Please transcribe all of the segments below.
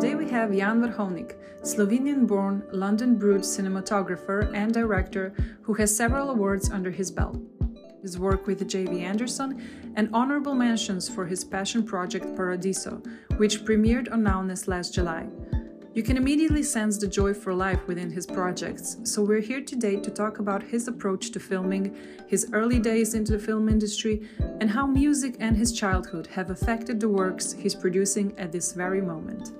Today we have Jan Vrhovnik, Slovenian born, London brewed cinematographer and director who has several awards under his belt. His work with J.V. Anderson and honorable mentions for his passion project Paradiso, which premiered on Nowness last July. You can immediately sense the joy for life within his projects, so we're here today to talk about his approach to filming, his early days into the film industry, and how music and his childhood have affected the works he's producing at this very moment.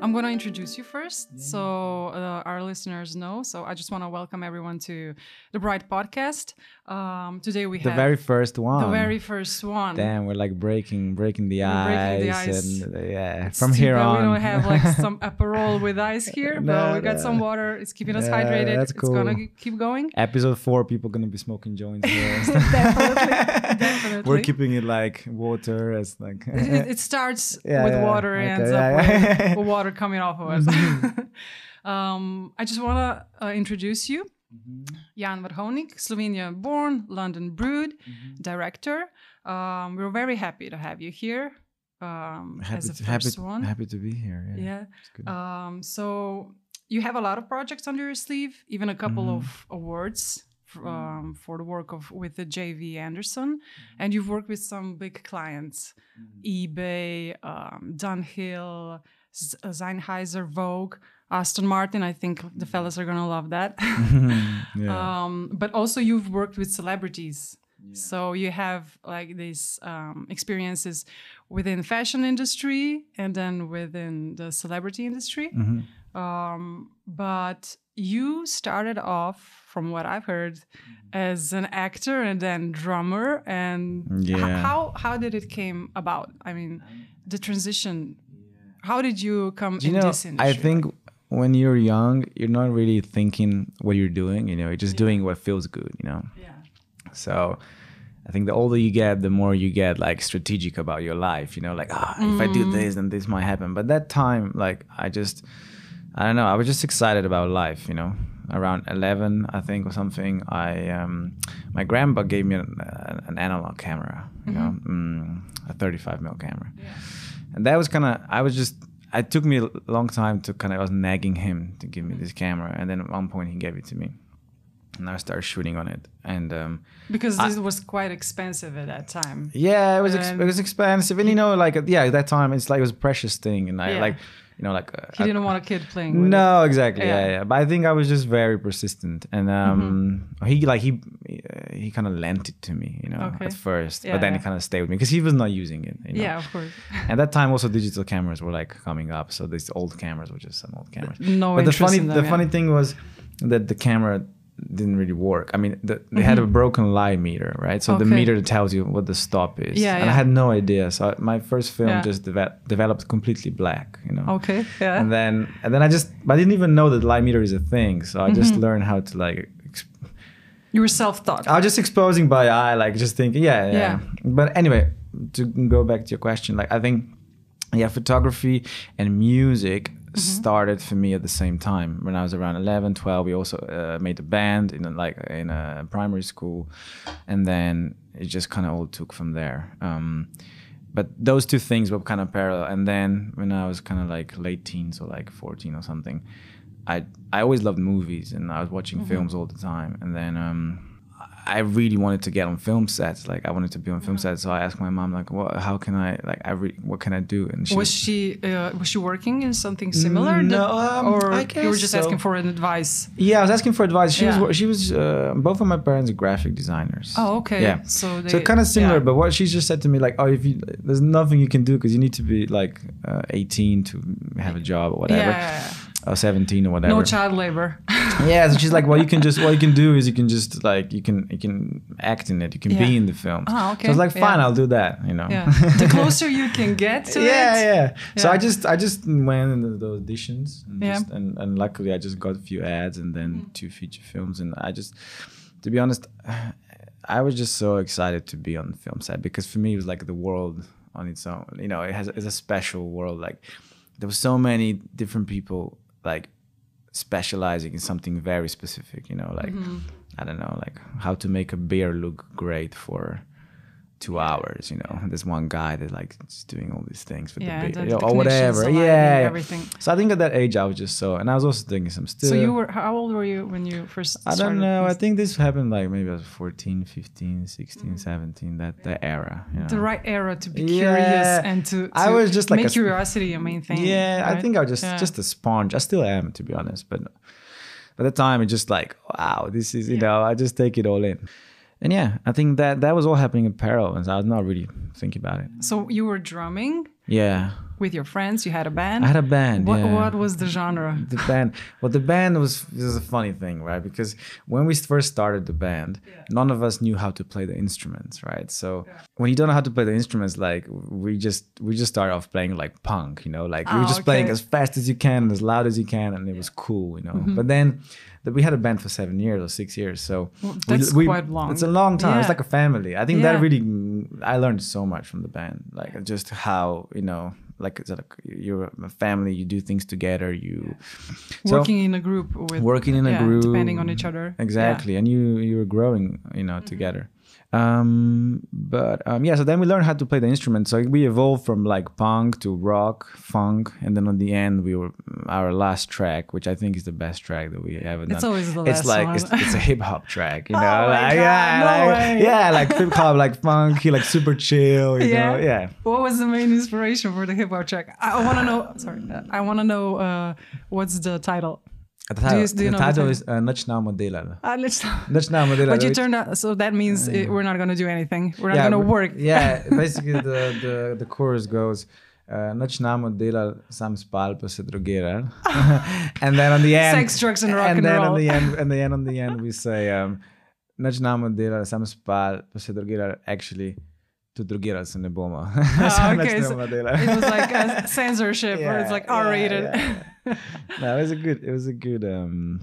I'm going to introduce you first yeah. so uh, our listeners know. So I just want to welcome everyone to the Bright Podcast. Um, today we the have the very first one. The very first one. Damn, we're like breaking breaking the, ice, breaking the ice, and uh, yeah, it's from here on. We don't have like some Aperol with ice here, no, but we got no. some water. It's keeping us hydrated. That's cool. It's gonna keep going. Episode four, people gonna be smoking joints here. definitely, definitely. We're keeping it like water as like. it, it, starts yeah, with water, okay, ends up with water coming off of us. Mm-hmm. um, I just want to uh, introduce you. Mm-hmm. Jan Vrhovnik, Slovenia born, London brewed, mm-hmm. director. Um, we're very happy to have you here. Um, happy, as a to, happy, one. happy to be here. Yeah. yeah. Um, so you have a lot of projects under your sleeve, even a couple mm-hmm. of awards mm-hmm. um, for the work of with the JV Anderson, mm-hmm. and you've worked with some big clients, mm-hmm. eBay, um, Dunhill, Sennheiser, Vogue, Aston Martin. I think the fellas are gonna love that. yeah. um, but also, you've worked with celebrities, yeah. so you have like these um, experiences within fashion industry and then within the celebrity industry. Mm-hmm. Um, but you started off, from what I've heard, mm-hmm. as an actor and then drummer. And yeah. how how did it came about? I mean, the transition how did you come you in know, this industry? I think when you're young, you're not really thinking what you're doing. You know, you're just yeah. doing what feels good. You know. Yeah. So. I think the older you get, the more you get like strategic about your life. You know, like ah, mm. if I do mm. this, then this might happen. But that time, like I just, I don't know. I was just excited about life. You know, around 11, I think, or something. I, um, my grandpa gave me an, an analog camera. You mm-hmm. know, mm, a 35 mil camera. Yeah and that was kind of I was just it took me a long time to kind of I was nagging him to give me this camera, and then at one point he gave it to me, and I started shooting on it. And um, because this I, was quite expensive at that time. Yeah, it was ex- it was expensive, and you know, like yeah, at that time it's like it was a precious thing, and I yeah. like you know, like uh, he didn't I, want a kid playing. no, it. exactly. Yeah. yeah. yeah, But I think I was just very persistent, and um, mm-hmm. he like he he kind of lent it to me, you know, okay. at first, yeah, but then yeah. he kind of stayed with me because he was not using it. You know? Yeah, of course. At that time, also digital cameras were like coming up, so these old cameras were just some old cameras. No, but the funny them, the funny thing was that the camera didn't really work. I mean, the, they mm-hmm. had a mm-hmm. broken light meter, right? So okay. the meter that tells you what the stop is. Yeah, and yeah. I had no idea. So I, my first film yeah. just deve- developed completely black, you know. Okay. Yeah. And then and then I just I didn't even know that light meter is a thing. So I mm-hmm. just learned how to like. Exp- you were self-taught. I was just exposing by eye, like just thinking, yeah, yeah. yeah. But anyway, to go back to your question, like I think, yeah, photography and music mm-hmm. started for me at the same time when I was around 11, 12. We also uh, made a band in a, like in a primary school, and then it just kind of all took from there. Um, but those two things were kind of parallel. And then when I was kind of like late teens or like 14 or something, I I always loved movies and I was watching mm-hmm. films all the time. And then um, I really wanted to get on film sets. Like I wanted to be on film sets. So I asked my mom, like, what? How can I? Like, I re- what can I do? And she was she uh, was she working in something similar? No, um, or you were just so. asking for an advice. Yeah, I was asking for advice. She yeah. was she was uh, both of my parents are graphic designers. Oh, okay. Yeah, so they, so kind of similar. Yeah. But what she just said to me, like, oh, if you there's nothing you can do because you need to be like uh, 18 to have a job or whatever. Yeah or 17 or whatever. No child labor. yeah, so she's like, well, you can just what you can do is you can just like you can you can act in it, you can yeah. be in the film. Oh, okay. So I was like, fine, yeah. I'll do that. You know. Yeah. the closer you can get to yeah, it. Yeah, yeah. So I just I just went into the auditions and, yeah. Just, and, and luckily I just got a few ads and then mm. two feature films and I just to be honest, I was just so excited to be on the film set because for me it was like the world on its own. You know, it has it's a special world. Like there were so many different people like specializing in something very specific you know like mm-hmm. i don't know like how to make a beer look great for two hours. You know, there's one guy that like is doing all these things with Yeah, the, and ba- the you know, or whatever. Yeah, everything. So I think at that age I was just so, and I was also doing some still. So you were how old were you when you first? I don't know. I think this happened like maybe I was 14, 15, 16, mm. 17, that that era. You know? the right era to be Yeah. curious and to, to I was just like make a curiosity a main thing. Yeah, I think I was just Yeah. just a sponge. I still am, to be honest. But At the time, it's just like, wow, this is you know, I just take it all in. And yeah, I think that that was all happening in parallel, and so I was not really thinking about it. So you were drumming Yeah, with your friends. You had a band. I had a band. What, yeah. what was the genre? the band well the band was this is a funny thing right because when we first started the band none of us knew how to play the instruments right so when you don't know how to play the instruments like we just we just started off playing like punk you know like we were Ah, just playing as fast as you can as loud as you can and it was cool you know Mm-hmm. but then that we had a band for seven years or six years so Well, that's we- quite long. it's a long time it's like a family i think Yeah. that really i learned so much from the band like just how you know like it's like you're a family you do things together you So- working in a group with working in a yeah, group depending on each other. Yeah. exactly and you you were growing you know Mm-hmm. together um but um yeah so then we learned how to play the instrument so we evolved from like punk to rock funk and then on the end we were our last track which i think is the best track that we ever done It's always the it's last like one. It's, like it's a hip-hop track you know Oh my like, God, yeah no like, way. yeah like hip-hop like funky like super chill you Yeah. know yeah What was the main inspiration for the hip hop track? I want to know. Sorry, I want to know uh, what's the title. The title, you- do you the the title title? is uh, Noćna modela Uh, let's. Modela But you turned out, so that means it, we're not gonna do anything. We're not gonna work. Yeah, basically the, the, the chorus goes uh, Noč namo delal, sam spal, pa se drogiral. and then on the end, Sex, drugs, and rock and then roll. on the end, and then on the end, we say um, Noč namo delal, sam spal, pa se drogiral. Actually, to drogiral se ne bomo. Ah, okay, noč so namo delal. It was like a censorship, where it's like R rated. yeah, yeah. no, it was a good. It was a good. Um,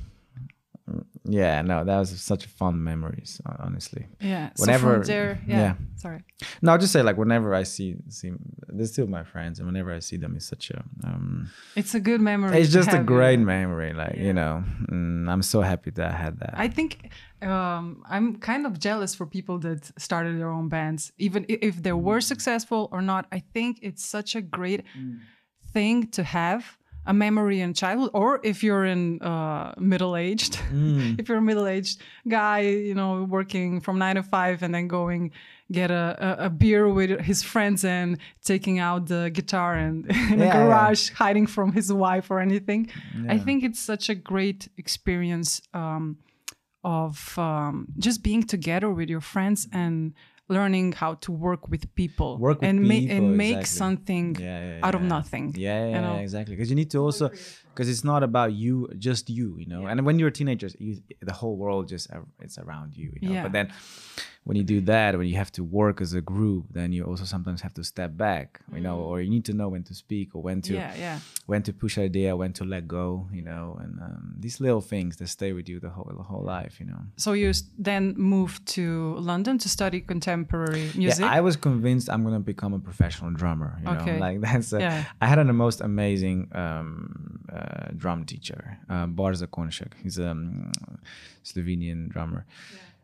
yeah, no, that was such a fun memories. Honestly, Yeah. So Whenever- from there, yeah. yeah. Sorry. no, I'll just say like whenever I see see, they're still my friends, and whenever I see them, it's such a. Um, It's a good memory. it's just a great yeah. memory, like you know. Mm, I'm so happy that I had that. I think um, I'm kind of jealous for people that started their own bands, even if they were successful or not. I think it's such a great thing to have a memory in childhood, or if you're in uh, middle aged, if you're a middle aged guy, you know, working from nine to five and then going get a, a, a beer with his friends and taking out the guitar and in Yeah, a yeah. garage hiding from his wife or anything. I think it's such a great experience. Um, of um, just being together with your friends and learning how to work with people Work with and ma- people, and make exactly. something yeah, yeah, out of nothing. Yeah, yeah, know? yeah, exactly. Because you need to also, because it's not about you, just you, you know. And when you're teenagers, you, the whole world just it's around you, you know. Yeah. But then, when you do that, when you have to work as a group, then you also sometimes have to step back, you know, or you need to know when to speak or when to Mm. Yeah, yeah. when to push idea, when to let go, you know, and um, these little things that stay with you the whole the whole life, you know. So you then moved to London to study contemporary music. Yeah, I was convinced I'm gonna become a professional drummer. You Okay. know, like that's. A, Yeah. I had the most amazing um, uh, drum teacher, uh, Barza Konšek. He's a um, Slovenian drummer,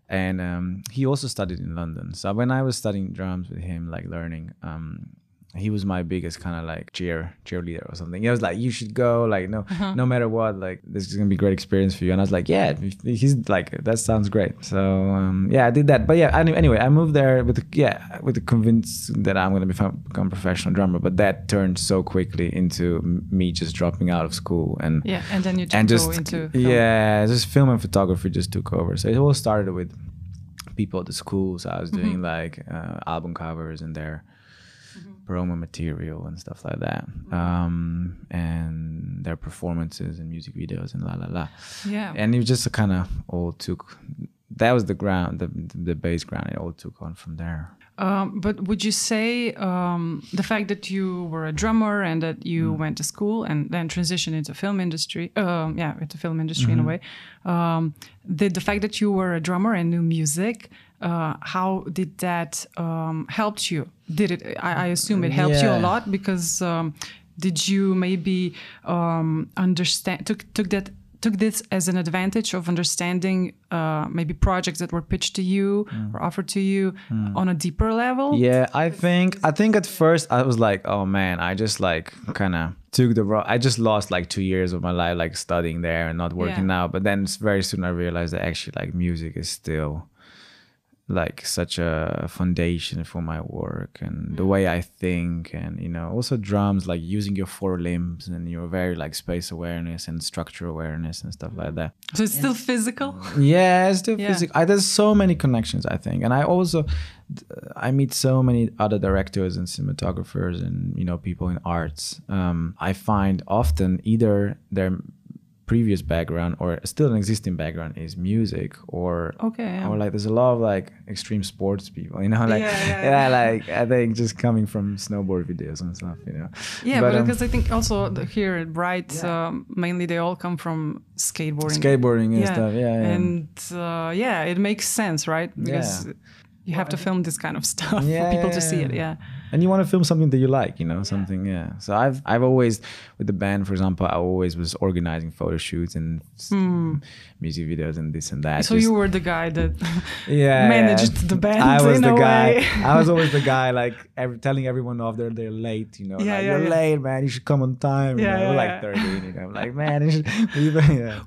and um, he also studied in London. So when I was studying drums with him, like learning. Um, he was my biggest kind of like cheer cheerleader or something. He was like, "You should go, like no, Uh-huh. no matter what, like this is gonna be a great experience for you." And I was like, "Yeah." He's like, "That sounds great." So um, yeah, I did that. But yeah, any- anyway, I moved there with the, yeah with the convince that I'm gonna become, become a professional drummer. But that turned so quickly into me just dropping out of school and yeah, and then you and go just into film. yeah, just film and photography just took over. So it all started with people at the schools. So I was Mm-hmm. doing like uh, album covers and Mm-hmm. Promo material and stuff like that, um, and their performances and music videos and la la la. Yeah. And it just kind of all took. That was the ground, the the base ground. It all took on from there. Um, but would you say um, the fact that you were a drummer and that you Mm. went to school and then transitioned into film industry, um, yeah, into film industry in a Mm-hmm. way, um, did the fact that you were a drummer and knew music, uh, how did that um, helped you? Did it? I, I assume it helped you a lot because um, did you maybe um, understand took took that took this as an advantage of understanding uh, maybe projects that were pitched to you Mm. or offered to you on a deeper level? Yeah, I think I think at first I was like, oh man, I just like kind of took the wrong. I just lost like two years of my life like studying there and not working Yeah. out. But then very soon I realized that actually like music is still like such a foundation for my work and the way I think and you know also drums like using your four limbs and your very like space awareness and structure awareness and stuff like that. So it's still physical? Yeah, it's still Yeah. physical. I, there's so many connections, I think, and I also I meet so many other directors and cinematographers and you know people in arts. Um, I find often either their previous background or still an existing background is music or Okay, yeah. or like there's a lot of like extreme sports people you know like Yeah, yeah, yeah, like i think just coming from snowboard videos and stuff you know Yeah, but, um, because I think also the, here at Bright, um, mainly they all come from skateboarding. skateboarding and yeah. stuff yeah, yeah. And uh, yeah, it makes sense, right? Because. You have to film this kind of stuff Yeah, for people yeah, to see it. yeah. And you want to film something that you like you know something yeah so i've i've always with the band for example i always was organizing photo shoots and s- hmm. music videos and this and that. So just- you were the guy that yeah, managed the band I was in the a guy. way. I was always the guy like every, telling everyone off they're they're late. You know, Yeah, like, yeah, you're late, man. You should come on time. You Yeah, know, yeah, we're like yeah. 13. You know, I'm like man, you should,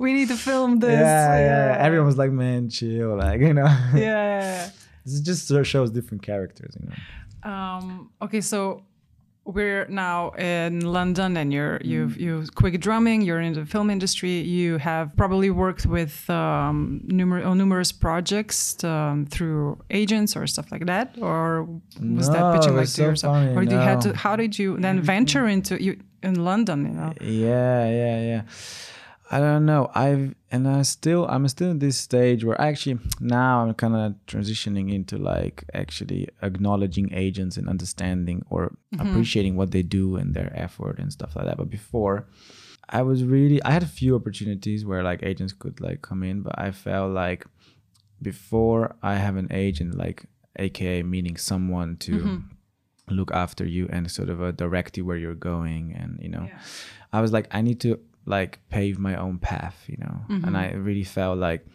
we need to film this. Yeah, yeah, Everyone was like, man, chill, like you know. Yeah. This just shows different characters, you know. Um, okay, so we're now in London, and you're Mm. you've you quick drumming. You're in the film industry. You have probably worked with um, numer- on numerous projects um, through agents or stuff like that, or was that pitching like was to yourself, funny, or you had to? How did you then venture into you in London? You know, Yeah, yeah, yeah. I don't know. I've and I still I'm still in this stage where actually now I'm kind of transitioning into like actually acknowledging agents and understanding or appreciating what they do and their effort and stuff like that. But before I was really I had a few opportunities where like agents could like come in, but I felt like before I have an agent like aka meaning someone to look after you and sort of uh, direct you where you're going and you know i was like i need to like pave my own path you know and i really felt like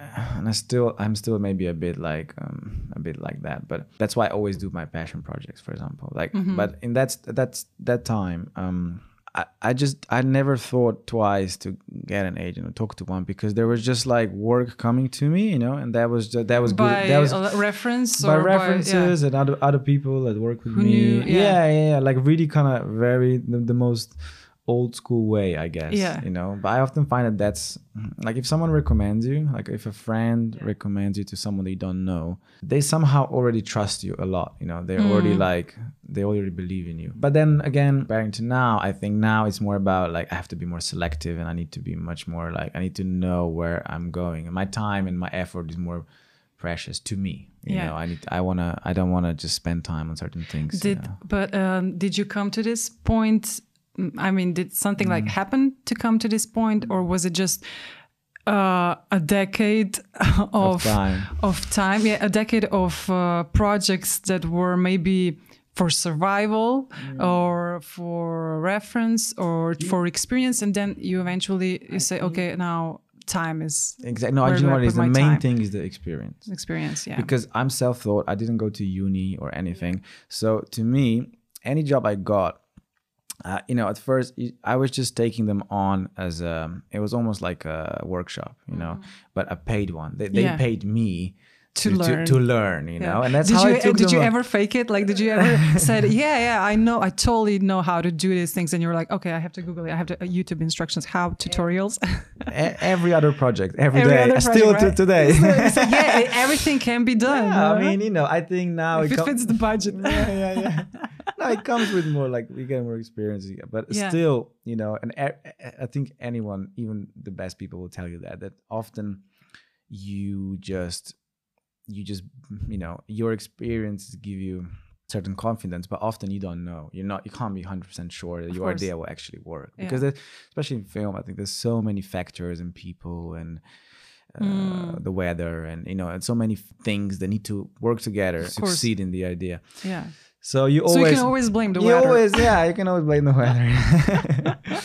and i still i'm still maybe a bit like um a bit like that but that's why i always do my passion projects for example like but in that's that's that time um I, I just I never thought twice to get an agent or talk to one because there was just like work coming to me, you know, and that was just, that was by good. That was reference by or references yeah. and other other people that work with Who me. knew- yeah. yeah. yeah, yeah, like really kind of very the, the most old school way, I guess. Yeah. you know. But I often find that that's like if someone recommends you, like if a friend recommends you to someone you don't know, they somehow already trust you a lot. You know, they're already Mm. like they already believe in you. But then again, comparing to now, I think now it's more about like I have to be more selective and I need to be much more like I need to know where I'm going. And my time and my effort is more precious to me. You Yeah. know, I need I wanna I don't wanna just spend time on certain things. you Did know. but um, did you come to this point? I mean, did something like Mm. happen to come to this point, or was it just uh, a decade of time. of time? Yeah, a decade of uh, projects that were maybe for survival Mm. or for reference or for experience, and then you eventually you say, okay, now time is Exactly. No, you do know I what it is? put The main time? thing is the experience. experience. Yeah, because I'm self-taught. I didn't go to uni or anything. So to me, any job I got, uh, you know, at first I was just taking them on as a. It was almost like a workshop, you know, but a paid one. They, they. Yeah. paid me To to, learn. to, learn, you know, and that's did how you I took did you ever fake it? Like, did you ever said, yeah, yeah, I know, I totally know how to do these things, and you're like, okay, I have to Google it. I have to uh, YouTube instructions, how tutorials. Every other project, every Every day, other still project, to today. It's like, yeah, everything can be done. Yeah, I mean, you know, I think now if it com- fits the budget. yeah, yeah, yeah. No, it comes with more like we get more experience, but Yeah. still, you know, and I think anyone, even the best people, will tell you that that often you just, you just, you know, your experiences give you certain confidence, but often you don't know. You're not, you can't be hundred percent sure that your course. idea will actually work Yeah. because, especially in film, I think there's so many factors and people and. Uh, Mm. The weather, and you know, and so many things that need to work together to course. succeed in the idea. yeah. So you always So you can always blame the you weather. always yeah you can always blame the weather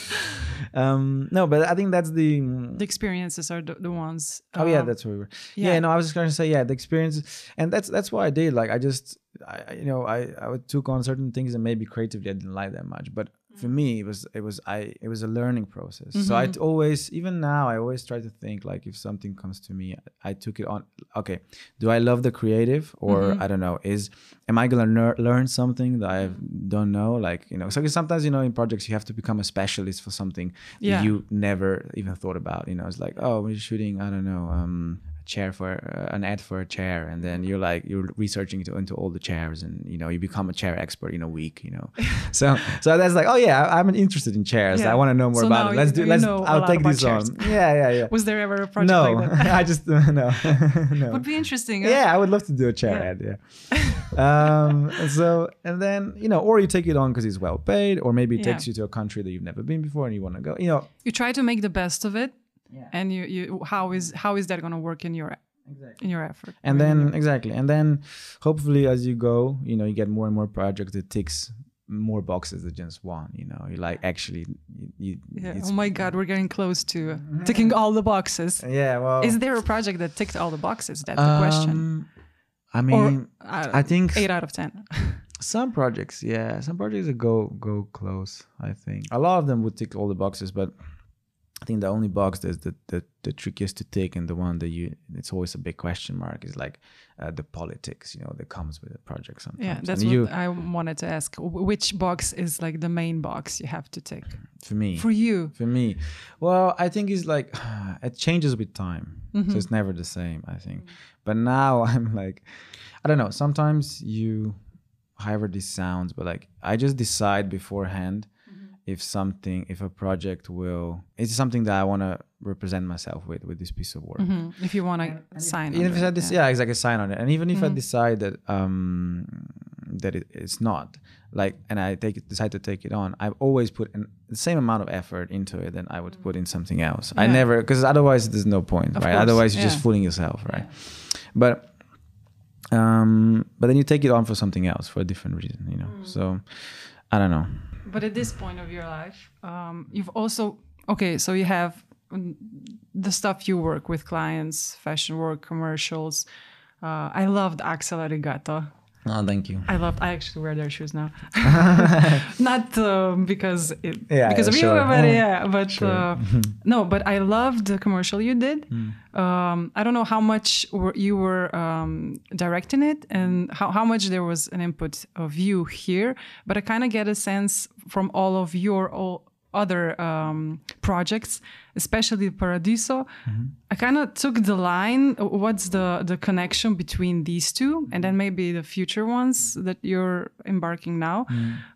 um, no, but I think that's the. The experiences are the, the ones. Oh yeah, um, that's what we were. yeah. Yeah. no, I was just going to say yeah, the experience, and that's that's what I did. Like I just, I I- you know, I I took on certain things and maybe creatively I didn't like that much, but for me it was it was I it was a learning process. So I mm-hmm. always even now I always try to think like if something comes to me, I took it on. Okay, do I love the creative or mm-hmm. I don't know? Is am I gonna learn something that I mm-hmm. don't know? Like you know, so sometimes you know in projects you have to become a specialist for something Yeah. you never even thought about. You know, it's like oh we're shooting I don't know um chair for uh, an ad for a chair, and then you're like you're researching into, into all the chairs, and you know you become a chair expert in a week. You know, so so that's like oh yeah I, I'm interested in chairs. Yeah. I want to know more So about it. Let's you- do you let's I'll take this chairs. on. Yeah yeah yeah. Was there ever a project no, like that? I just no no. Would be interesting. huh? Yeah, I would love to do a chair Yeah. ad. Yeah. um, so and then you know, or you take it on because it's well paid, or maybe it Yeah. takes you to a country that you've never been before and you want to go. You know, You try to make the best of it, Yeah. and you you how is how is that going to work in your exactly. in your effort? And I mean, then exactly, and then hopefully as you go, you know, you get more and more projects that ticks more boxes than just one. You know, you like actually, you, you yeah. Oh my God, we're getting close to uh, ticking all the boxes. yeah. Well, Is there a project that ticked all the boxes? That's the question. um, I Or mean, uh, I think eight out of ten. Some projects, yeah, some projects that go go close. I think a lot of them would tick all the boxes, but I think the only box that's the the, the trickiest to take and the one that you it's always a big question mark is like uh, the politics, you know, that comes with a project sometimes. Yeah, that's and what you I wanted to ask. Which box is like the main box you have to take? for me. for you? for me, well, I think it's like it changes with time, Mm-hmm. so it's never the same. I think, but now I'm like, I don't know. Sometimes you, however this sounds, but like I just decide beforehand Mm-hmm. If something, if a project will, it's something that I want to represent myself with with this piece of work. Mhm. If you want to sign, Even if under I it, yeah. yeah, exactly, sign on it, and even if Mm-hmm. I decide that um that it, it's not like, and I take it, decide to take it on, I've always put in the same amount of effort into it than I would put in something else. I never because otherwise there's no point, Of right? course, Otherwise you're yeah. just fooling yourself, right? But um, but then you take it on for something else for a different reason, you know. Mm. So I don't know. But at this point of your life, um, you've also okay. So you have mm, the stuff you work with clients, fashion work, commercials. Uh, I loved Axel Arigato. Oh, thank you. I loved. I actually wear their shoes now, not um, because it, Yeah, because yeah, of sure. you, but yeah, but Sure. uh, no, but I loved the commercial you did. Hmm. Um, I don't know how much were, you were um, directing it and how, how much there was an input of you here, but I kind of get a sense from all of your all other um, projects, especially Paradiso. I kind of took the line. uh, What's the the connection between these two, and then maybe the future ones that you're embarking now?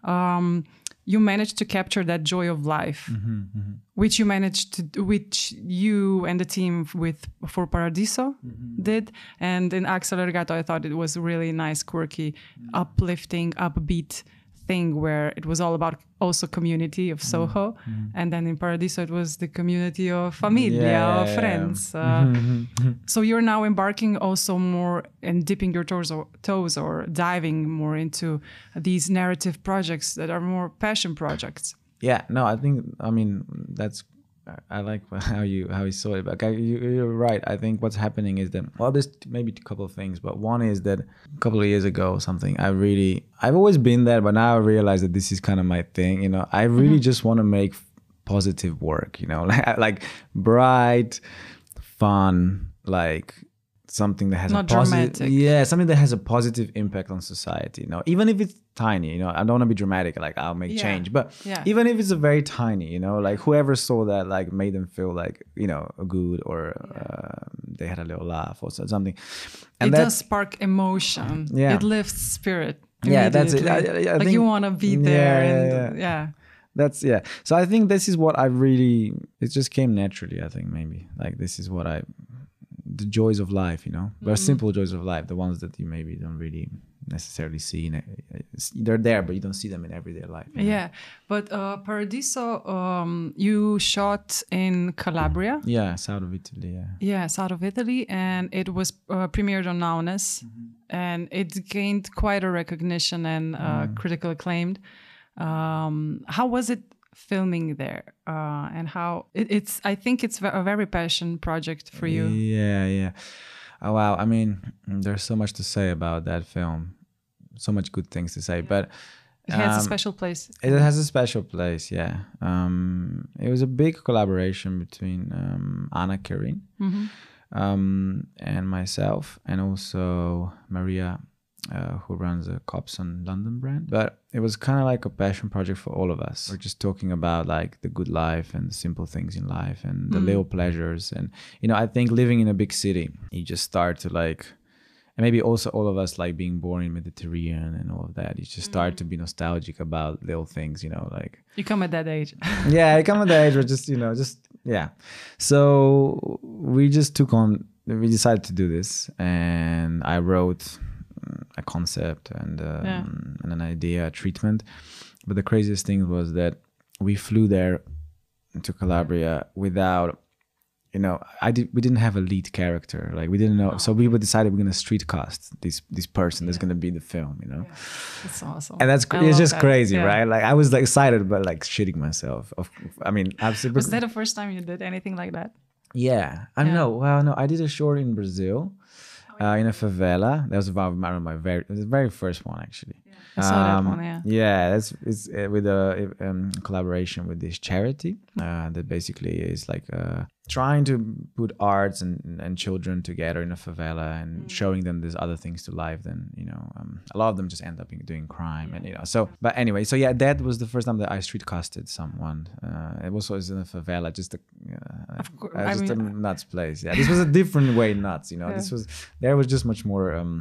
Um, you managed to capture that joy of life, which you managed to, which you and the team with for Paradiso did, and in Axel Arigato, I thought it was really nice, quirky, uplifting, upbeat thing where it was all about also community of mm. Soho, mm. and then in Paradiso it was the community of familia, Yeah, of yeah, yeah. friends. Uh, mm-hmm. so you're now embarking also more and dipping your toes or, toes or diving more into these narrative projects that are more passion projects. Yeah, no, I think I mean that's I like how you how you saw it. But you, you're right. I think what's happening is that well, there's maybe a couple of things, but one is that a couple of years ago, or something I really I've always been there, but now I realize that this is kind of my thing. You know, I really mm-hmm. just want to make positive work. You know, like like bright, fun, like something that has Not a positive yeah something that has a positive impact on society you know even if it's tiny you know i don't want to be dramatic like i'll make Yeah. change but Yeah. even if it's a very tiny you know like whoever saw that like made them feel like you know good or uh, they had a little laugh or something and it does spark emotion. Yeah. It lifts spirit. Yeah, that's it. I-. I- like think- you want to be Yeah, there, yeah, and yeah. that's yeah so i think this is what i really it just came naturally i think maybe like this is what i the joys of life you know but simple joys of life the ones that you maybe don't really necessarily see in it. they're there but you don't see them in everyday life you know? Yeah, but uh, Paradiso, um, you shot in Calabria. yeah south of italy yeah Yeah, south of Italy, and it was uh, premiered on Nowness, and it gained quite a recognition and uh, critical acclaim. Um, how was it filming there uh, and how it, it's i think it's a very passion project for you Yeah, yeah. Oh wow. I mean, there's so much to say about that film. So much good things to say, but it has a um, special place It has a special place, yeah. Um, it was a big collaboration between um, Anna Karin Mm-hmm. um, and myself, and also Maria, uh, who runs the Copson London brand. But it was kind of like a passion project for all of us. We're just talking about like the good life and the simple things in life and the little pleasures. And you know, I think living in a big city, you just start to like and maybe also all of us like being born in Mediterranean and all of that. You just start to be nostalgic about little things, you know, like you come at that age yeah, I come at the age where just you know, just yeah. So we just took on. We decided to do this, and I wrote mm, a concept and um, Yeah. and an idea, a treatment. But the craziest thing was that we flew there to Calabria without. You know, I did. We didn't have a lead character. Like we didn't know. So we would decided we're gonna street cast this this person that's gonna be the film. You know, it's awesome and that's I it's just that. crazy, Yeah. right? Like I was like excited, but like shitting myself. Of, I mean, absolutely. was that the first time you did anything like that yeah, I Yeah. know. Well, no, I did a short in Brazil, uh, in a favela. That was about of my very, it was the very first one actually. I saw that Um, one, yeah. Yeah, that's it's uh, with a um, collaboration with this charity uh, that basically is like uh, trying to put arts and, and children together in a favela and Mm. showing them there's other things to life than you know. Um, a lot of them just end up doing crime and you know. So, but anyway, so yeah, that was the first time that I street casted someone. Uh, it was always in a favela, just a, uh, Of course, uh, just a nuts place. Yeah, this was a different way nuts. You know, this was there was just much more. Um,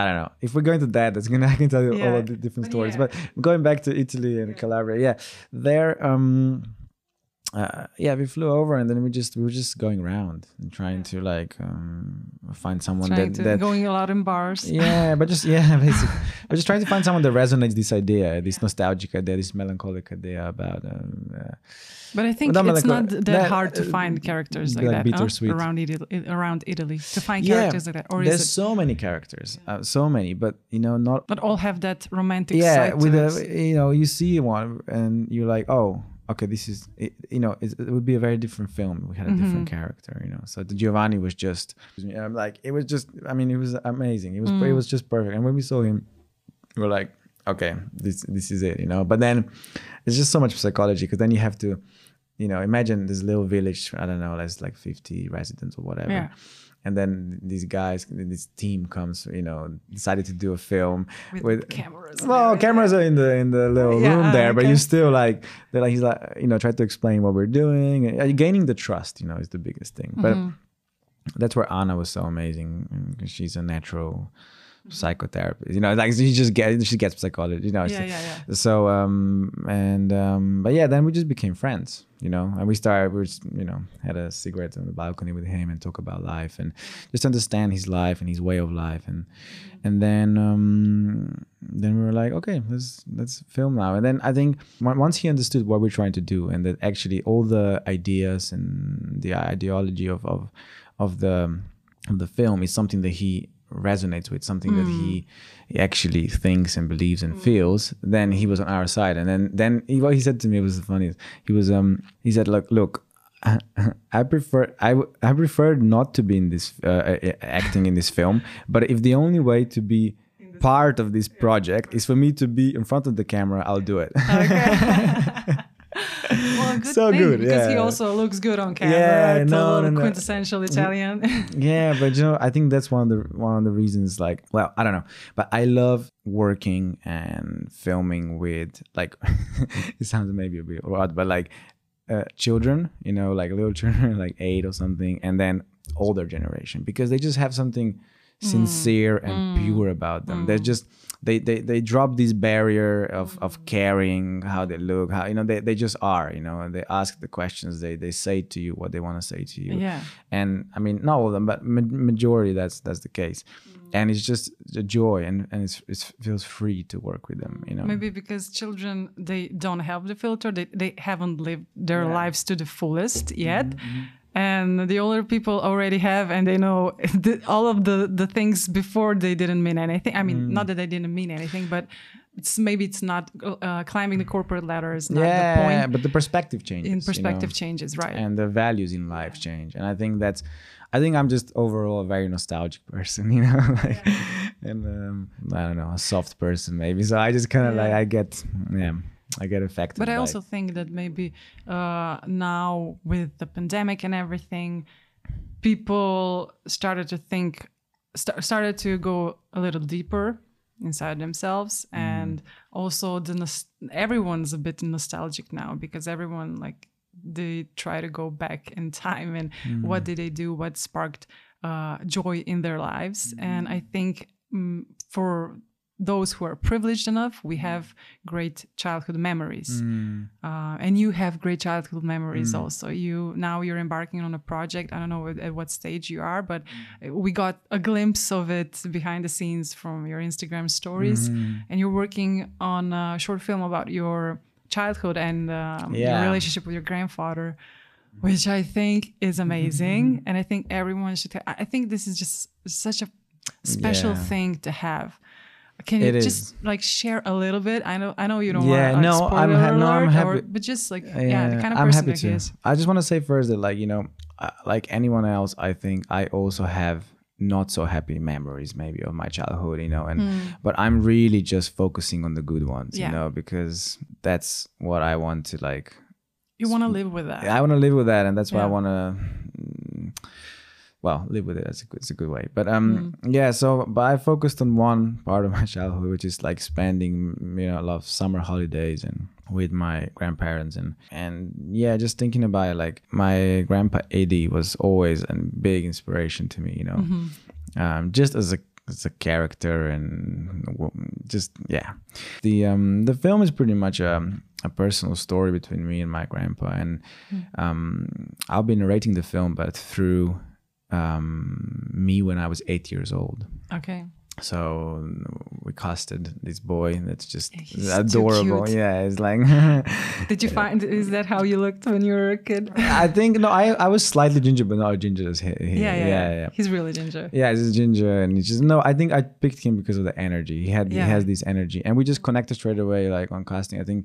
I don't know. If we're going to that, that's gonna I can tell you all of the different But stories. yeah. But going back to Italy and Calabria, yeah, there. Um, uh, yeah, we flew over and then we just we were just going around and trying to like um, find someone trying that to that going a lot in bars. Yeah, but just yeah, basically, we're just trying to find someone that resonates this idea, this nostalgic idea, this melancholic idea about. Um, uh, But I think Well, not it's not that that- hard to uh, find characters like, like that huh? around Italy, around Italy to find characters like that, or there's is it so many characters, uh, so many, but you know, not not all have that romantic yeah with a you know you see one and you're like oh okay this is it, you know it, it would be a very different film we had a different Mm-hmm. character you know so the giovanni was just um, like it was just i mean it was amazing it was Mm. it was just perfect and when we saw him we were like okay this this is it you know but then it's just so much psychology because then you have to you know imagine this little village i don't know there's like 50 residents or whatever Yeah. And then these guys this team comes you know decided to do a film With with, cameras well cameras are in the in the little Yeah, room there but you still like they're like he's like you know try to explain what we're doing. Uh, gaining the trust you know is the biggest thing. But Mm-hmm. that's where anna was so amazing she's a natural psychotherapist you know like she just gets she gets psychology you know Yeah, yeah, yeah. so um and um but yeah then we just became friends you know and we started we just you know had a cigarette on the balcony with him and talk about life and just understand his life and his way of life and and then um then we were like okay let's let's film now and then i think once he understood what we're trying to do and that actually all the ideas and the ideology of of of the of the film is something that he resonates with something that he, he actually thinks and believes and feels then he was on our side. And then then he, what he said to me was the funniest. He was um he said look look I prefer I, I prefer not to be in this uh, uh, acting in this film but if the only way to be part of this project. is for me to be in front of the camera I'll do it Well, good So thing, good, because he also looks good on camera. Yeah, no, no, no. quintessential Italian. yeah but you know i think that's one of the one of the reasons like well i don't know but i love working and filming with like it sounds maybe a bit odd but like uh, children you know like little children like eight or something and then older generation because they just have something sincere mm. and mm. pure about them. They're mm. just they, they they drop this barrier of of caring how they look how you know they, they just are you know and they ask the questions they they say to you what they want to say to you. Yeah. and i mean not all of them but ma- majority that's that's the case. And it's just a joy and and it's, it feels free to work with them you know. Maybe because children they don't have the filter, they they haven't lived their lives to the fullest yet. Mm-hmm, And the older people already have, and they know the, all of the, the things before they didn't mean anything. I mean, Mm. not that they didn't mean anything, but it's maybe it's not uh, climbing the corporate ladder is not yeah, the point. but the perspective changes. In you know? perspective changes, right? and the values in life change and i think that's i think i'm just overall a very nostalgic person you know like and um, i don't know a soft person maybe so i just kind of Yeah. like i get yeah i get affected But I also think that maybe uh, now with the pandemic and everything, people started to think, st- started to go a little deeper inside themselves, Mm. and also the nos- everyone's a bit nostalgic now because everyone like they try to go back in time and Mm. what did they do, what sparked uh, joy in their lives, and I think mm, for those who are privileged enough, we mm. have great childhood memories, Mm. uh, and you have great childhood memories mm. also. You now you're embarking on a project. I don't know at, at what stage you are, but mm. uh, we got a glimpse of it behind the scenes from your Instagram stories, and you're working on a short film about your childhood and um, your relationship with your grandfather. Which I think is mm-hmm. amazing, mm-hmm. and I think everyone should. I I think this is just such a special Yeah. thing to have. Can you It just like share a little bit? I know, I know you don't Yeah, want. no, I'm ha- no, I'm happy. but just like yeah, the kind of I'm person happy to. is. I just want to say first that, like, you know, uh, like anyone else, I think I also have not so happy memories maybe of my childhood, you know, and but I'm really just focusing on the good ones. Yeah. you know, because that's what I want to like. You want to live with that. I want to live with that, and that's why I want to. Well, live with it. That's a good, it's a good way. But um, yeah. So, but I focused on one part of my childhood, which is like spending, you know, a lot of summer holidays and with my grandparents and and yeah, just thinking about it, like my grandpa Eddie was always a big inspiration to me. You know, um, just as a as a character and just yeah the um the film is pretty much a, a personal story between me and my grandpa and um i'll be narrating the film but through um me when i was eight years old Okay. so we casted this boy that's just He's adorable yeah it's like Did you find? Is that how you looked when you were a kid? i think no i i was slightly ginger but not ginger as he, he- Yeah, yeah, yeah, yeah. He's really ginger. Yeah, he's ginger, and he's just no. I think I picked him because of the energy. He had Yeah. he has this energy, and we just connected straight away, like on casting. I think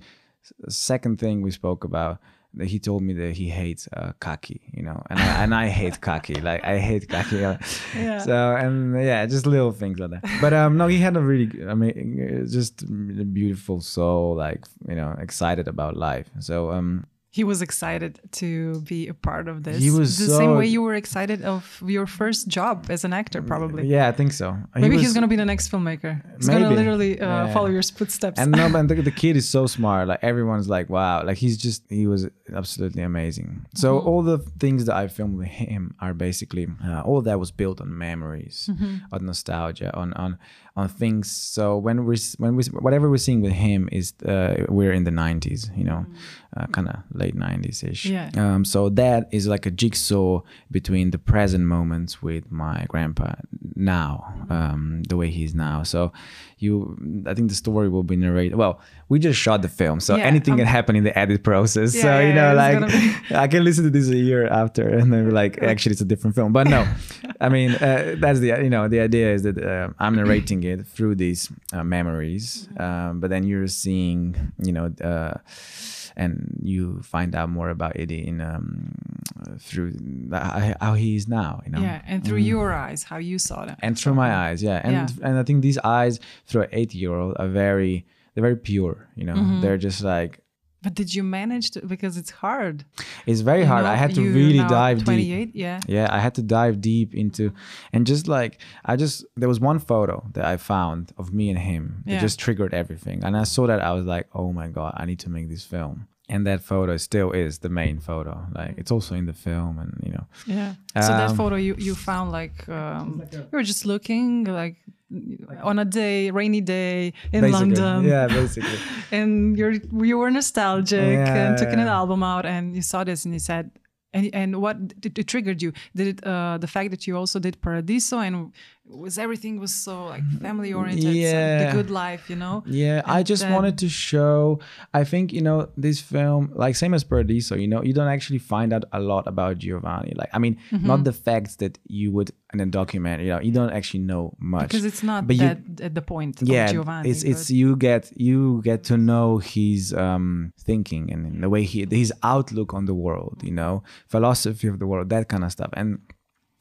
second thing we spoke about he told me that he hates uh, kaki, you know, and I, and I hate kaki, like I hate kaki. uh, Yeah. So and yeah, just little things like that. But um, no, he had a really, I mean, just a beautiful soul, like you know, excited about life. So um, He was excited to be a part of this. He was the so- same way you were excited of your first job as an actor, probably. yeah, I think so. He Maybe was- he's gonna be the next filmmaker. He's gonna literally uh, Yeah. follow your footsteps. and no, but the, the kid is so smart. Like everyone's like, wow. Like he's just he was absolutely amazing. So Mm-hmm. all the things that I filmed with him are basically uh, all that was built on memories, Mm-hmm. on nostalgia, on on on things. So when we're when we whatever we're seeing with him is uh, we're in the '90s, you know, uh, kind of late '90s ish. Yeah. Um, so that is like a jigsaw between the present moments with my grandpa now, um, the way he's now. So you, I think the story will be narrated. Well, we just shot the film, so Yeah, anything um, can happen in the edit process. Yeah, so you know, yeah, like it's I can listen to this a year after, and then be like, actually, it's a different film. But no, I mean, uh, that's the you know the idea is that uh, I'm narrating it through these uh, memories, um, but then you're seeing, you know. And you find out more about Eddie in um, through the, how he is now, you know. yeah, and through your eyes, how you saw them. Mm. And through my eyes, yeah, and Yeah. and I think these eyes through an eight-year-old are very they're very pure, you know. Mm-hmm. They're just like But did you manage to? Because it's hard. it's very You hard. know, I had to really dive deep. 28, yeah. Yeah, I had to dive deep into, and just like I just there was one photo that I found of me and him Yeah. just triggered everything, and I saw that I was like, oh my god, I need to make this film, and that photo still is the main photo. Like it's also in the film, and you know, Yeah. So that Um, photo you you found like um, you were just looking like on a day, rainy day in basically, London, yeah, basically. and you're you were nostalgic and took an album out, and you saw this and you said. And, and what did it triggered you? Did it uh, the fact that you also did Paradiso and was everything was so like family oriented Yeah. the good life you know Yeah, I just then- wanted to show. I think you know this film, like same as Paradiso. You know, you don't actually find out a lot about Giovanni. Like, I mean, Mm-hmm. not the facts that you would in a documentary. You know, you don't actually know much because it's not But you- at the point yeah of Giovanni it's it's but- you get you get to know his um thinking and the way he his outlook on the world you know philosophy of the world that kind of stuff and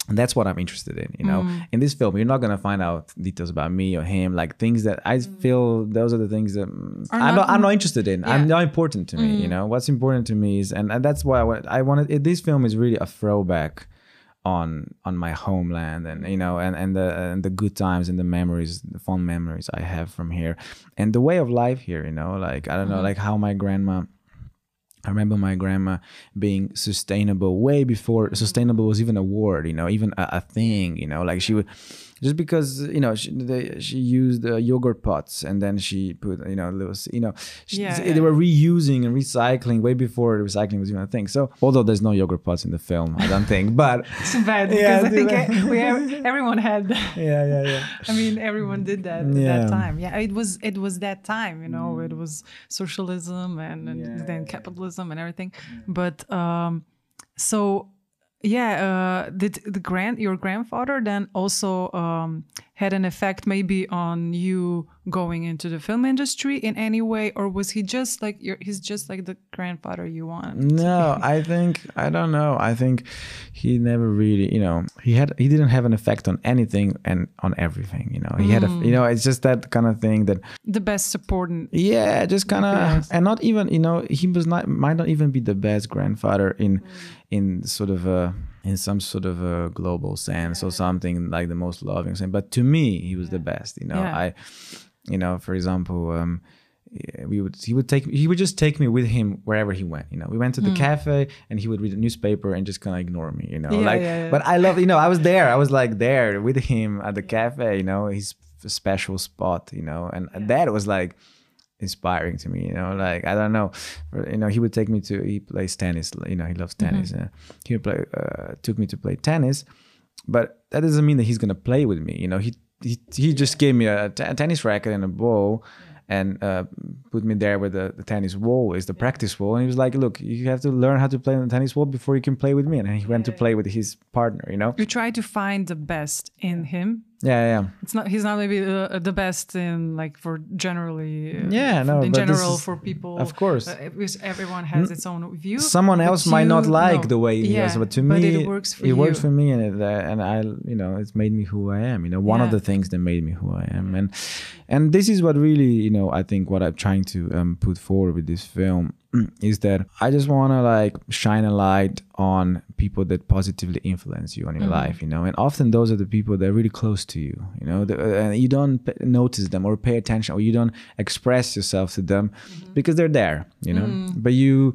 that's what I'm interested in, you know. Mm. In this film, you're not gonna find out details about me or him, like things that I feel those are the things that mm, I'm not- not, I'm not interested in. Yeah. Mm. I'm not important to me, you know. What's important to me is, and, and that's why I wanted. I wanted it, this film is really a throwback on on my homeland, and you know, and and the and the good times and the memories, the fond memories I have from here, and the way of life here, you know. Like I don't know, like how my grandma. I remember my grandma being sustainable way before sustainable was even a word, you know, even a, a thing, you know, like she would just because you know she they, she used uh, yogurt pots and then she put you know little you know she, Yeah, they yeah. were reusing and recycling way before recycling was even a thing. So although there's no yogurt pots in the film, I don't think, but too bad because Yeah, I think we have, everyone had that. yeah, yeah, yeah. I mean, everyone did that at Yeah. that time. Yeah, it was it was that time. You know, it was socialism and, and then capitalism and everything. But um, so yeah, uh, did the grand your grandfather then also um, had an effect maybe on you going into the film industry in any way, or was he just like your he's just like the grandfather you want? No, I think I don't know. I think he never really, you know, he had he didn't have an effect on anything and on everything. You know, he had a, you know, it's just that kind of thing that The best supporting. yeah, just kind of, and not even, you know, he was not might not even be the best grandfather in in sort of a in some sort of a global sense or something like the most loving sense. But to me, he was the best. You know, Yeah. I, you know, for example. um we would he would take he would just take me with him wherever he went you know we went to the cafe and he would read a newspaper and just kind of ignore me you know. Yeah, like yeah, yeah. but i love you know i was there i was like there with him at the cafe you know his special spot you know and that was like inspiring to me you know like i don't know you know he would take me to he plays tennis you know he loves Mm-hmm. tennis uh, he would play uh, took me to play tennis but that doesn't mean that he's gonna play with me you know he he, he just gave me a, t- a tennis racket and a ball and uh, put me there where the, the tennis wall is the practice wall and he was like look you have to learn how to play on the tennis wall before you can play with me and he went to play with his partner you know? You try to find the best in him yeah yeah it's not he's not maybe the, the best in like for generally uh, Yeah, no, in general is- for people of course. uh, because everyone has its own view someone else might not like no. the way he yeah, does but to but me it works for it you. works for me and it, uh, and i you know it's made me who i am you know one of the things that made me who i am. And and this is what really you know i think what i'm trying to um, put forward with this film is that i just want to like shine a light on people that positively influence you on your life you know? And often those are the people that are really close to you you know? The, uh, and you don't p- notice them or pay attention or you don't express yourself to them because they're there you know? But you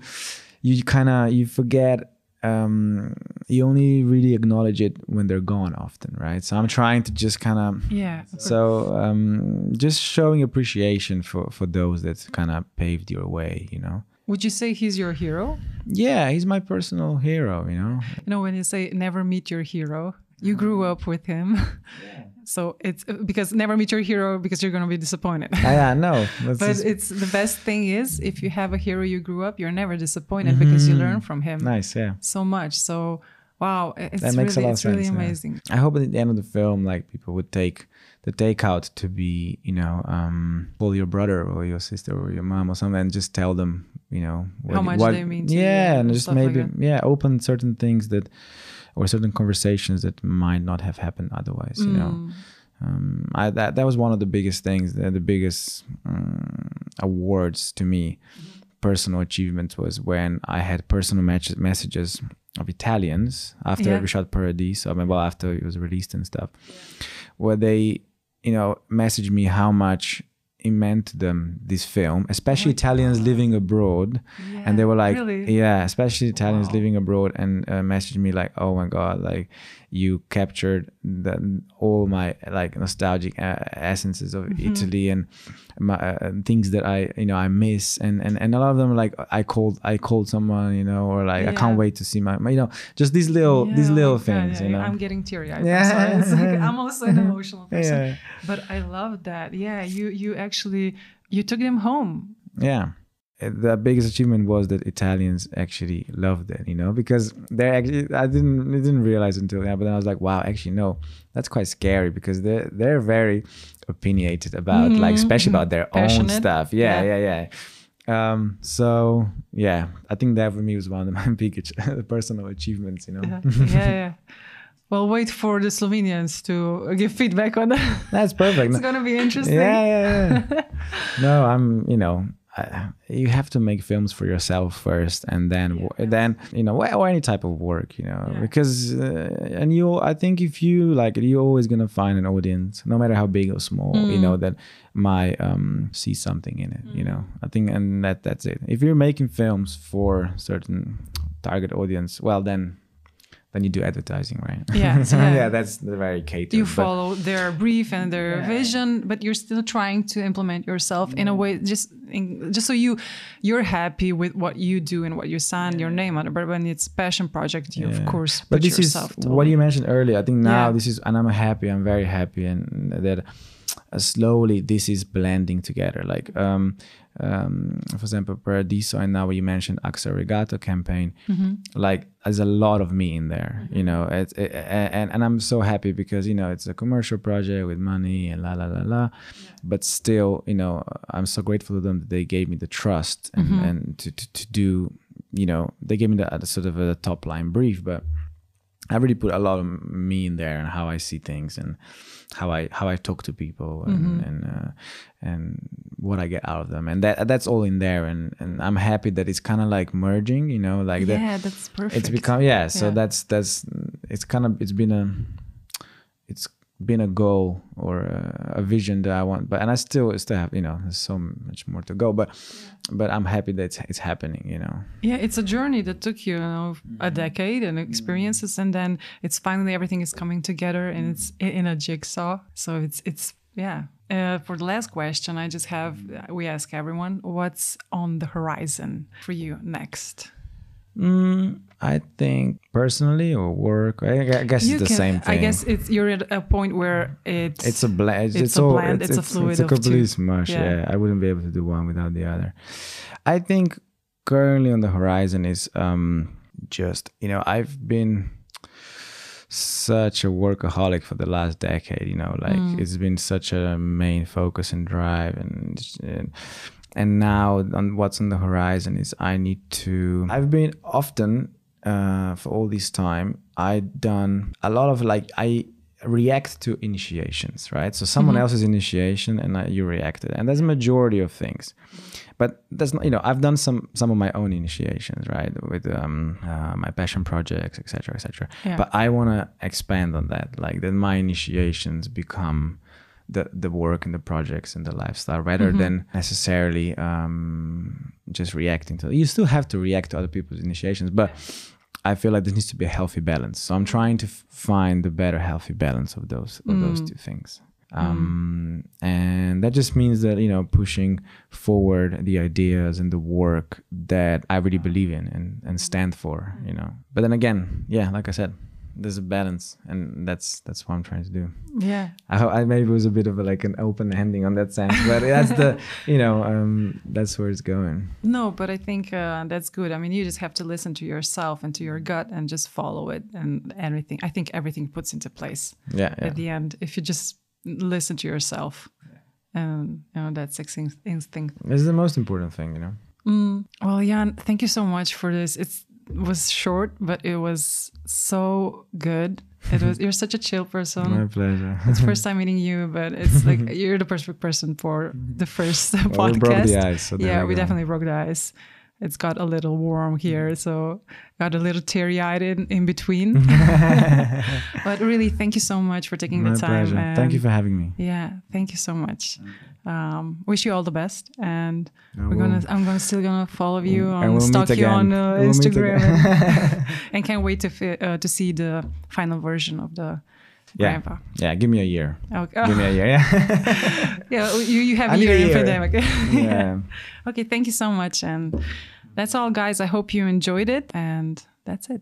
you kind of you forget um you only really acknowledge it when they're gone often right? So i'm trying to just kind of yeah so um just showing appreciation for for those that kind of paved your way you know would you say he's your hero? Yeah he's my personal hero you know? You know when you say never meet your hero you grew up with him. Yeah. so it's uh, because never meet your hero because you're going to be disappointed. Ah, yeah no but just it's the best thing is if you have a hero you grew up you're never disappointed because you learn from him nice yeah. so much. So wow it's that makes really, a lot of really sense yeah. amazing. I hope at the end of the film like people would take the takeout to be you know um call your brother or your sister or your mom or something and just tell them you know How much they mean to you yeah and and just stuff like maybe yeah open certain things that or certain conversations that might not have happened otherwise you know Mm. um, I, that that was one of the biggest things, the, the biggest um, awards to me, personal achievements was when I had personal messages of Italians after Yeah. we shot Paradiso, I mean, well, after it was released and stuff, where they, you know, messaged me how much it meant to them this film, especially Italians living abroad, and they were like, really? yeah, especially Italians Wow. living abroad, and uh, messaged me like, oh my god, like you captured the, all my like nostalgic uh, essences of Mm-hmm. Italy and my uh, things that I you know I miss, and and and a lot of them like I called I called someone you know or like I can't wait to see my, my you know just these little these little things yeah, you know. I'm getting teary eyed. Yeah. Yeah. It's like, I'm also an emotional person. Yeah. But I love that. Yeah, you you actually you took them home. Yeah. The biggest achievement was that Italians actually loved it, you know, because they're actually I didn't I didn't realize until yeah, but then I was like, wow, actually no, that's quite scary because they're they're very opinionated about like especially about their own Mm-hmm. Stuff. Yeah, Yeah. yeah, yeah. Um, so yeah, I think that for me was one of my biggest personal achievements, you know. Yeah, yeah. yeah. Well, wait for the Slovenians to give feedback on that. That's perfect. it's gonna be interesting. Yeah, yeah, yeah. no, I'm. You know, I, you have to make films for yourself first, and then Yeah. then you know, or any type of work. You know, Yeah. because uh, and you, I think if you like it, you're always gonna find an audience, no matter how big or small. You know Mm. that might um, see something in it. You know, I think, and that that's it. If you're making films for certain target audience, well then. Then you do advertising, right? Yeah, so yeah. yeah. that's very catered. You follow their brief and their Yeah. vision, but you're still trying to implement yourself in a mm. way just in, just so you you're happy with what you do and what you sign your name on it. But when it's passion project, you of Yeah. course but put this is what you mentioned earlier i think now Yeah. this is and i'm happy i'm very happy and that slowly this is blending together. Like um um for example paradiso and now you mentioned axa regato campaign. Mm-hmm. like there's a lot of me in there you know it's it, and and i'm so happy because you know it's a commercial project with money and la la la la. But still you know i'm so grateful to them that they gave me the trust and Mm-hmm. and to, to to do you know they gave me the, the sort of a top line brief but I really put a lot of me in there and how I see things and how I how I talk to people and Mm-hmm. and uh, and what I get out of them and that that's all in there and and I'm happy that it's kind of like merging you know like that yeah, that's perfect. it's become yeah so Yeah. that's that's it's kind of it's been a it's been a goal or a, vision that I want but and I still still have you know there's so much more to go but but I'm happy that it's, it's happening you know Yeah, it's a journey that took you, you know, a decade and experiences, and then it's finally everything is coming together and it's in a jigsaw. So it's it's yeah. Uh, for the last question, I just have we ask everyone what's on the horizon for you next. Mm, I think personally or work, I, I guess You it's the can- same thing. I guess it's you're at a point where it's it's a blend. It's, it's a all, blend, It's, it's a fluid It's a complete smush. Yeah. Yeah. I wouldn't be able to do one without the other. I think currently on the horizon is um just you know I've been such a workaholic for the last decade. You know, like Mm. it's been such a main focus and drive and. and and now on what's on the horizon is I need to. I've been often uh, for all this time. I done a lot of like I react to initiations, right? So someone else's initiation and I, you reacted, and that's a majority of things. But that's not, you know, I've done some some of my own initiations, right, with um, uh, my passion projects, etc., etc. Yeah. But I want to expand on that, like that my initiations become the the work and the projects and the lifestyle rather than necessarily um, just reacting to you still have to react to other people's initiations but i feel like there needs to be a healthy balance. So i'm trying to f- find the better healthy balance of those of those two things. Um, and that just means that you know pushing forward the ideas and the work that i really believe in and, and stand for you know. But then again yeah like i said there's a balance and that's that's what i'm trying to do yeah. I, I maybe it was a bit of a, like an open ending on that sense, but that's the you know um, that's where it's going. No, but I think uh, that's good. I mean, you just have to listen to yourself and to your gut and just follow it, and everything. I think everything puts into place Yeah, yeah. at the end if you just listen to yourself. And you know that's instinct. instinct. It's the most important thing, you know. Mm. Well, Jan, thank you so much for this. It's, it was short, but it was so good. It was. You're such a chill person. My pleasure. It's first time meeting you, but it's like you're the perfect person for the first Well, podcast. we broke the ice. So yeah, we we definitely broke the ice. It's got a little warm here, so got a little teary eyed in, in between. but really, thank you so much for taking My the time. pleasure. Thank you for having me. Yeah, thank you so much. Um, wish you all the best, and I we're gonna. will. I'm gonna still gonna follow you, And um, we'll stalk you on uh, We'll Instagram, and, and can't wait to uh, to see the final version of the Yeah. grandpa. Yeah, give me a year. Okay. Give me a year. Yeah. yeah, you you have a year a in year. pandemic. yeah. Okay, thank you so much, and that's all, guys. I hope you enjoyed it, and that's it.